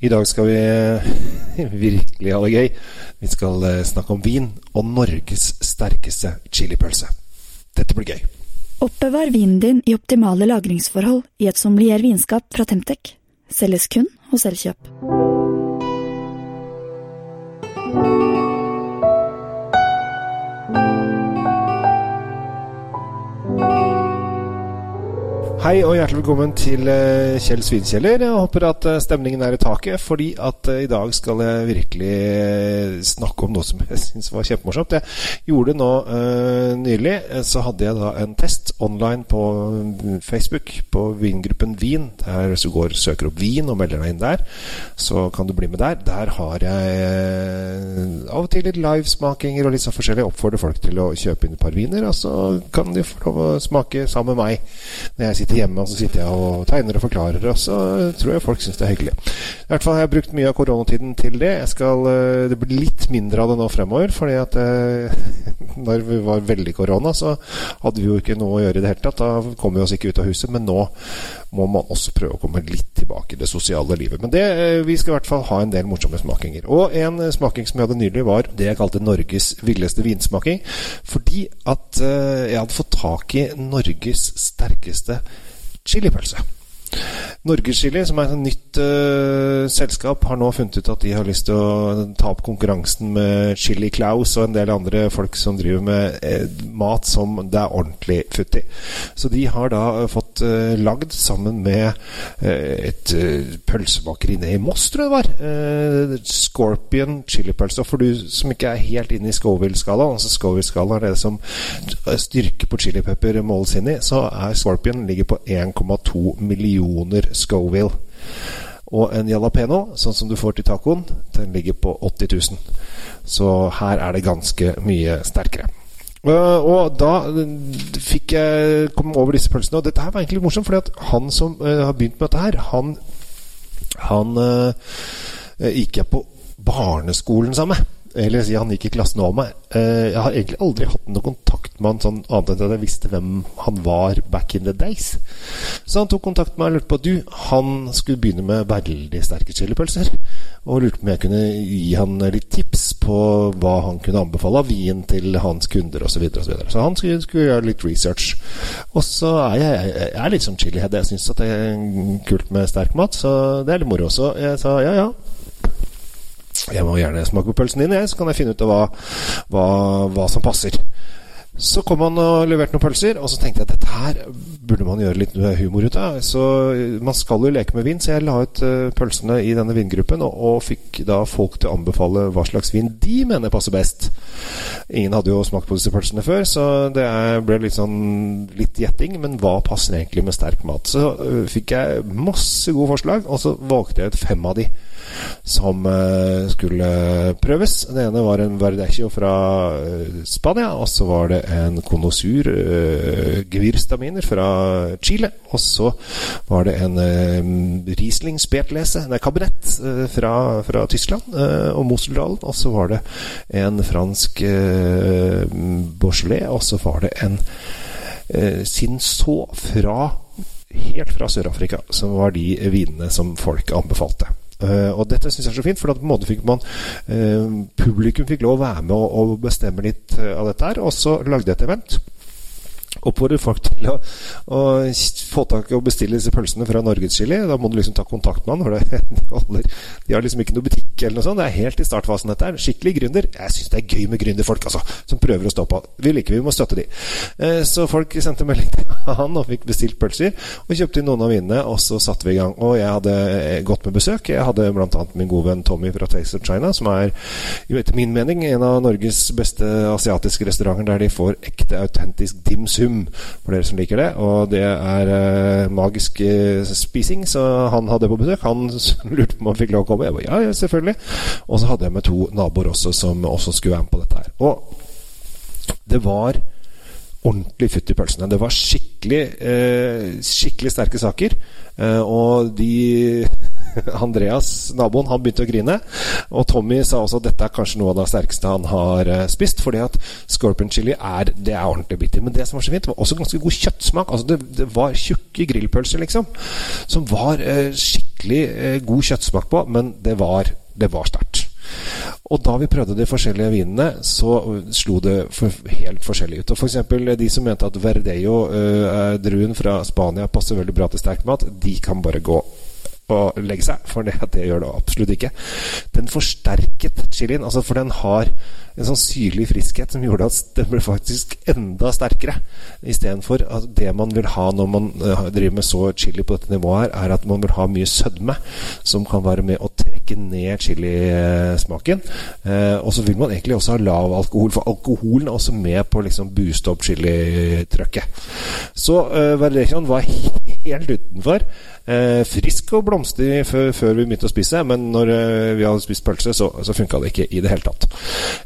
I dag skal vi virkelig ha det gøy. Vi skal eh, snakke om vin og Norges sterkeste chilipølse. Dette blir gøy. Oppbevar vinen din i optimale lagringsforhold i et sommelier vinskap fra Temtec. Selges kun hos Elkjøp. Hei og hjertelig velkommen til eh, Kjell Svinkjeller. Jeg håper at eh, stemningen er i taket, fordi at eh, i dag skal jeg virkelig snakke om noe som jeg syns var kjempemorsomt. Jeg gjorde nå nylig. Så hadde jeg da en test online på mm, Facebook på vingruppen Vin. Der Hvis du går søker opp vin og melder deg inn der, så kan du bli med der. Der har jeg av og til litt livesmakinger og litt sånn forskjellig. Oppfordrer folk til å kjøpe inn et par viner, og så kan de få lov å smake sammen med meg når jeg sitter sitter hjemme og så sitter jeg og tegner og forklarer, og så tror jeg folk syns det er hyggelig. I hvert fall har jeg brukt mye av koronatiden til det. Skal, eh, det blir litt mindre av det nå fremover, fordi at eh, når vi var veldig korona, så hadde vi jo ikke noe å gjøre i det hele tatt. Da kom vi oss ikke ut av huset. Men nå må man også prøve å komme litt tilbake i det sosiale livet. Men det, eh, vi skal i hvert fall ha en del morsomme smakinger. Og en smaking som jeg hadde nylig, var det jeg kalte Norges villeste vinsmaking. Fordi at jeg hadde fått tak i Norges sterkeste chilipølse. Norgeschili, som er et nytt uh, selskap, har nå funnet ut at de har lyst til å ta opp konkurransen med Chili Claus og en del andre folk som driver med eh, mat som det er ordentlig futt i. Så de har da uh, fått uh, lagd, sammen med et pølsebakeri nede i Moss, tror jeg det var, Scorpion chilipølse. Og for du som ikke er helt inne i Scoville-skalaen, altså Scoville-skalaen er det som styrke på chilipepper måles inn i, så er Scorpion ligger på 1,2 millioner Scoville. Og en jalapeno, sånn som du får til tacoen, den ligger på 80 000. Så her er det ganske mye sterkere. Uh, og da fikk jeg komme over disse pølsene. Og dette her var egentlig morsomt, fordi at han som uh, har begynt med dette her, han, han uh, gikk jeg på barneskolen sammen med. Eller si han gikk i klassen over meg. Jeg har egentlig aldri hatt noe kontakt med han sånn annet enn at jeg visste hvem han var back in the days. Så han tok kontakt med meg og lurte på Du, han skulle begynne med veldig sterke chilipølser. Og lurte på om jeg kunne gi han litt tips på hva han kunne anbefale av vin til hans kunder osv. Så, videre, og så, videre. så han skulle, skulle, gjøre litt research. Og så er jeg, jeg, er litt som chilihead. Jeg syns det er kult med sterk mat, så det er litt moro. også. jeg sa ja, ja. Jeg må gjerne smake på pølsen din, jeg, så kan jeg finne ut hva, hva, hva som passer. Så kom han og leverte noen pølser, og så tenkte jeg at dette her burde man gjøre litt humor ut av. Så man skal jo leke med vin, så jeg la ut uh, pølsene i denne vingruppen, og, og, fikk da folk til å anbefale hva slags vin de mener passer best. Ingen hadde jo smakt på disse pølsene før, så det ble litt sånn litt gjetting. Men hva passer egentlig med sterk mat? Så uh, fikk jeg masse gode forslag, og så valgte jeg ut fem av de som skulle prøves. Det ene var en verdecchio fra Spania, og så var det en konosur uh, Gewürztraminer fra Chile. Og så var det en uh, Riesling Spetlese, nei, kabinett, uh, fra, fra, Tyskland uh, og Moseldalen. Og så var det en fransk uh, Beaujolais, og så var det en uh, Sinso fra helt fra Sør-Afrika, som var de vinene som folk anbefalte. Uh, og dette syns jeg er så fint, for på en måte fikk man uh, Publikum fikk lov å være med og, og bestemme litt uh, av dette her. Og så lagde jeg et event oppfordrer folk til å, å, få tak i og bestille disse pølsene fra Norgeschili. Da må du liksom ta kontakt med han. Det, de, holder, de, har liksom ikke noe butikk eller noe sånt. Det er helt i startfasen, dette her. Skikkelig gründer. Jeg syns det er gøy med gründerfolk, altså. Som prøver å stå på. Vi liker vi må støtte de. Eh, så folk sendte melding til han og fikk bestilt pølser. Og kjøpte inn noen av vinene, og så satte vi i gang. Og jeg hadde eh, gått med besøk. Jeg hadde bl.a. min gode venn Tommy fra Taste of China, som er etter min mening en av Norges beste asiatiske restauranter der de får ekte, autentisk dim sum sum, for dere som liker det. Og det er uh, magisk uh, spising, så han hadde på besøk. Han lurte på om han fikk lov å komme. Jeg ba, ja, ja, selvfølgelig. Og så hadde jeg med to naboer også som også skulle være med på dette her. Og det var ordentlig futt i pølsene. Det var skikkelig, eh, skikkelig sterke saker. Eh, og de Andreas, naboen, han begynte å grine. Og Tommy sa også at dette er kanskje noe av det sterkeste han har uh, spist. Fordi at scorpion chili er, det er ordentlig bitter. Men det som var så fint, var også ganske god kjøttsmak. Altså det, det var tjukke grillpølser, liksom. Som var eh, skikkelig eh, god kjøttsmak på, men det var, det var sterkt. Og da vi prøvde de forskjellige vinene, så slo det for helt forskjellig ut. Og F.eks. For de som mente at Verdejo, eh, druen fra Spania, passer veldig bra til sterk mat, de kan bare gå og legge seg, for det, det, gjør det absolutt ikke. Den forsterket chilien, altså for den har en sånn syrlig friskhet som gjorde at den ble faktisk enda sterkere. Istedenfor at det man vil ha når man uh, driver med så chili på dette nivået her, er at man vil ha mye sødme, som kan være med å trekke ned chilismaken. Eh, og så vil man egentlig også ha lav alkohol, for alkoholen er også med på å liksom booste opp chilitrykket. Så eh, Valerian var helt utenfor. Eh, frisk og blomstrig før, før, vi begynte å spise, men når eh, vi hadde spist pølse, så, så funka det ikke i det hele tatt.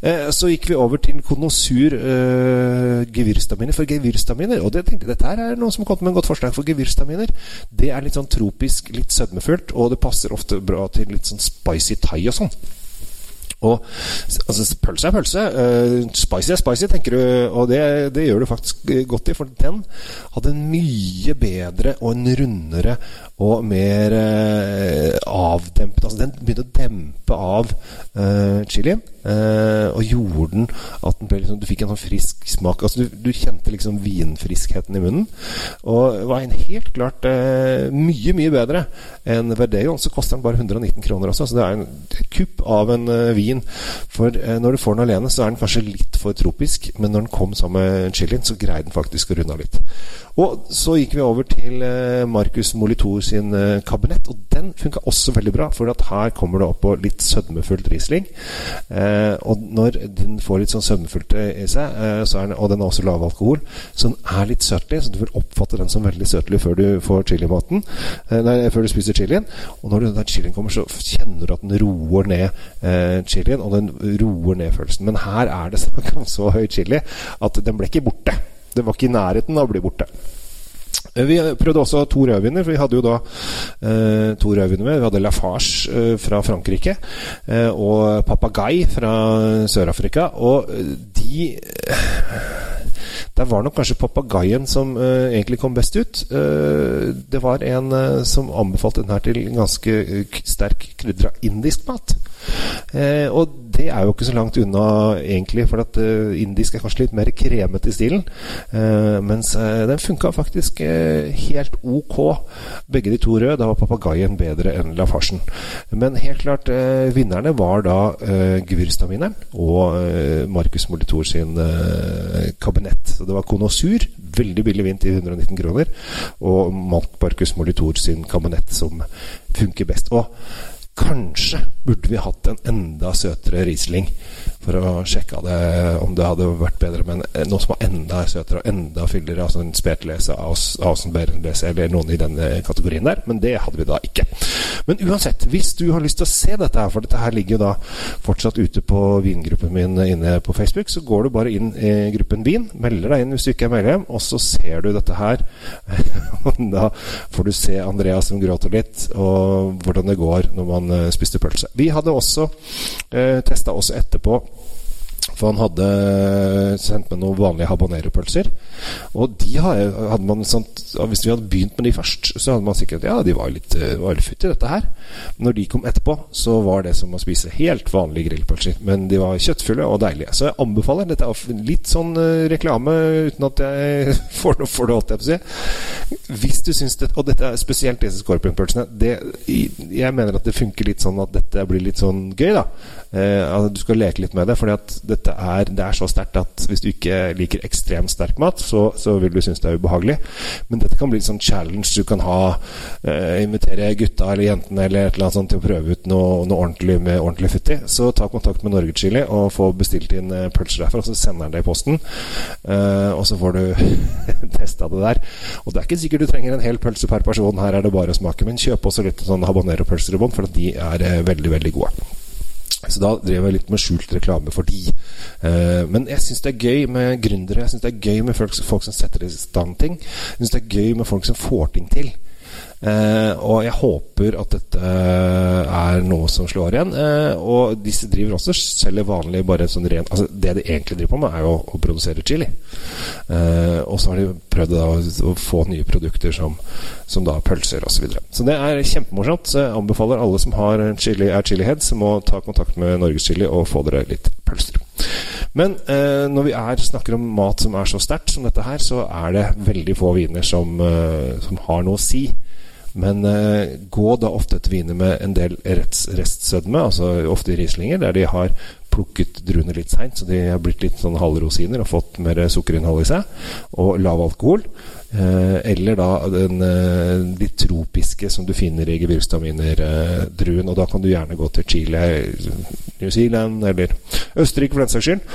Eh, så gikk vi over til konosur eh, gevirstaminer. For gevirstaminer, og det tenkte dette her er noen som har kommet med en godt forslag, for gevirstaminer det er litt sånn tropisk, litt sødmefullt, og det passer ofte bra til litt sånn spicy thai og sånn. Og altså, Pølse er pølse. Uh, spicy er spicy, tenker du. Og det, det, gjør du faktisk godt i, for den hadde en mye bedre og en rundere og mer uh, avdempet Altså, den begynte å dempe av uh, chilien. Uh, og gjorde den at den ble liksom, du fikk en sånn frisk smak. Altså du, du kjente liksom vinfriskheten i munnen. Og var en helt klart mye, mye bedre enn Verdeo. Så koster den bare 119 kroner også. Så det er en, kupp av en uh, vin. For når du får den alene, så er den kanskje litt for tropisk. Men når den kom sammen med chilien, så greier den faktisk å runde av litt. Og så gikk vi over til Marcus Molitor sin kabinett. Og den funka også veldig bra, for her kommer det opp på litt sødmefullt Riesling. Eh, Eh, og når den får litt sånn sødmefullt i seg, eh, den, og den har også lav alkohol, så den er litt søtlig, så du vil oppfatte den som veldig søtlig før du får chilimaten. Eh, nei, før du spiser chilien. Og når den chilien kommer, så kjenner du at den roer ned eh, chilien, og den roer ned følelsen. Men her er det så høy chili at den ble ikke borte. Den var ikke i nærheten av å bli borte. Eh, vi prøvde også to rødviner, vi hadde jo da eh, to rødviner med. Vi hadde Lafarge eh, fra Frankrike eh, og Papagai fra Sør-Afrika. Og eh, de eh, der var nok kanskje papagaien som egentlig kom best ut. Det var en som anbefalte den her til ganske sterk krydra indisk mat. Og det er jo ikke så langt unna, egentlig, for at eh, indisk er kanskje litt mer kremete i stilen. Eh, mens uh, den funka faktisk helt ok, begge de to røde. Da var papagayen bedre enn Lafarsen. Men helt klart, vinnerne var da uh, Gvyrstamineren og Markus Molitor sin kabinett. Så det var Konosur, veldig billig vint i 119 kroner, og Markus Molitor sin kabinett som funker best. Og Kanskje burde vi hatt en enda søtere Riesling for å sjekke det, om det hadde vært bedre med noe som var enda søtere og enda fyldigere, altså en Spetlese, Ausenberenlese eller noen i denne kategorien der. Men det hadde vi da ikke. Men uansett, hvis du har lyst til å se dette her, for dette her ligger jo da fortsatt ute på vingruppen min inne på Facebook, så går du bare inn i gruppen Vin, melder deg inn hvis du ikke er medlem, og så ser du dette her. da får du se Andreas som gråter litt, og hvordan det går når man uh, spiste pølse. Vi hadde også eh, testa oss etterpå for han hadde sendt med noen vanlige habanero-pølser. Og de hadde man sånt, Hvis vi hadde begynt med de først, så hadde man sikkert Ja, de var litt, var litt futt dette her. Når de kom etterpå, så var det som å spise helt vanlige grillpølser. Men de var kjøttfulle og deilige. Så jeg anbefaler. Dette er litt sånn uh, reklame uten at jeg får noe for det, holdt jeg på å si. Hvis du syns det Og dette er spesielt disse scorpion-pølsene. Jeg mener at det funker litt sånn at dette blir litt sånn gøy, da. Eh, du skal leke litt med det, fordi at dette er, det er så sterkt at hvis du ikke liker ekstremt sterk mat, så, så vil du synes det er ubehagelig. Men dette kan bli en sånn challenge du kan ha. Eh, invitere gutta eller jentene eller et eller annet sånt til å prøve ut noe, noe ordentlig med ordentlig futti. Så ta kontakt med Norge Chili og få bestilt inn eh, pølser derfra, og så sender han det i posten. Eh, og så får du testa det der. Og det er ikke sikkert du trenger en hel pølse per person, her er det bare å smake. Men kjøp også litt sånn habanero-pølser i bånn, for de er eh, veldig, veldig gode. Så da drev jeg litt med skjult reklame for de. Eh, men jeg syns det er gøy med gründere. Jeg syns det er gøy med folk, folk, som setter i stand ting. Jeg syns det er gøy med folk som får ting til. Eh, og jeg håper at dette er noe som slår igjen. Eh, og disse driver også selger vanlig bare sånn ren Altså Det de egentlig driver på med, er jo å produsere chili. Eh, og så har de prøvd da, å få nye produkter som, som da pølser osv. Så, videre. så det er kjempemorsomt. Så jeg anbefaler alle som har chili, er chiliheads, må ta kontakt med Norges Chili og få dere litt pølser. Men eh, når vi er, snakker om mat som er så sterkt som dette her, så er det veldig få viner som, eh, som har noe å si. Men eh, gå da ofte til viner med en del restsødme, altså ofte rislinger, der de har plukket druene litt seint, så de har blitt litt sånn halvrosiner og fått mer sukkerinnhold i seg, og lav alkohol. Eh, eller da den eh, litt tropiske som du finner i gevirkstaminer-druen. Eh, og da kan du gjerne gå til Chile, New Zealand eller Østerrike for den saks skyld,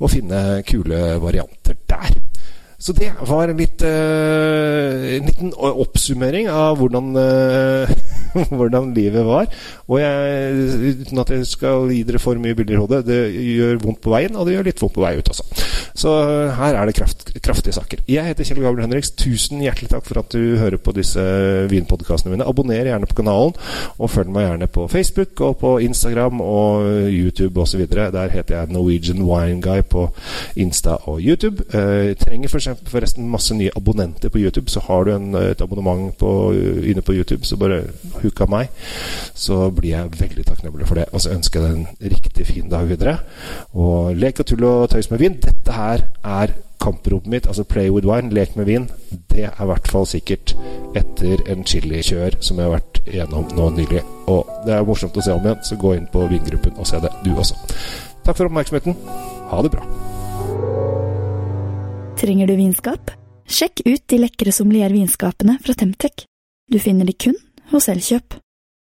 og finne kule varianter der. Så det var litt, uh, en liten oppsummering av hvordan, uh, hvordan livet var. Og jeg, uten at jeg skal gi dere for mye bilder i hodet, det gjør vondt på veien, og det gjør litt vondt på vei ut også. Så uh, her er det kraft, kraftige saker. Jeg heter Kjell Gabriel Henriks. Tusen hjertelig takk for at du hører på disse vinpodkastene mine. Abonner gjerne på kanalen, og følg meg gjerne på Facebook og på Instagram og YouTube osv. Der heter jeg Norwegian Wine Guy på Insta og YouTube. trenger for forresten masse nye abonnenter på YouTube. Så har du en, et abonnement på, inne på YouTube, så bare hook av meg. Så blir jeg veldig takknemlig for det. Og så ønsker jeg deg en riktig fin dag videre. Og lek og tull og tøys med vin. Dette her er kampropet mitt, altså play with wine, lek med vin. Det er i hvert fall sikkert etter en chilikjør som jeg har vært gjennom nå nylig. Og det er morsomt å se om igjen, så gå inn på vingruppen og se det, du også. Takk for oppmerksomheten. Ha det bra. Trenger du vinskap? Sjekk ut de lekre sommeliervinskapene fra Temtec. Du finner de kun hos Elkjøp.